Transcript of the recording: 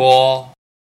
播。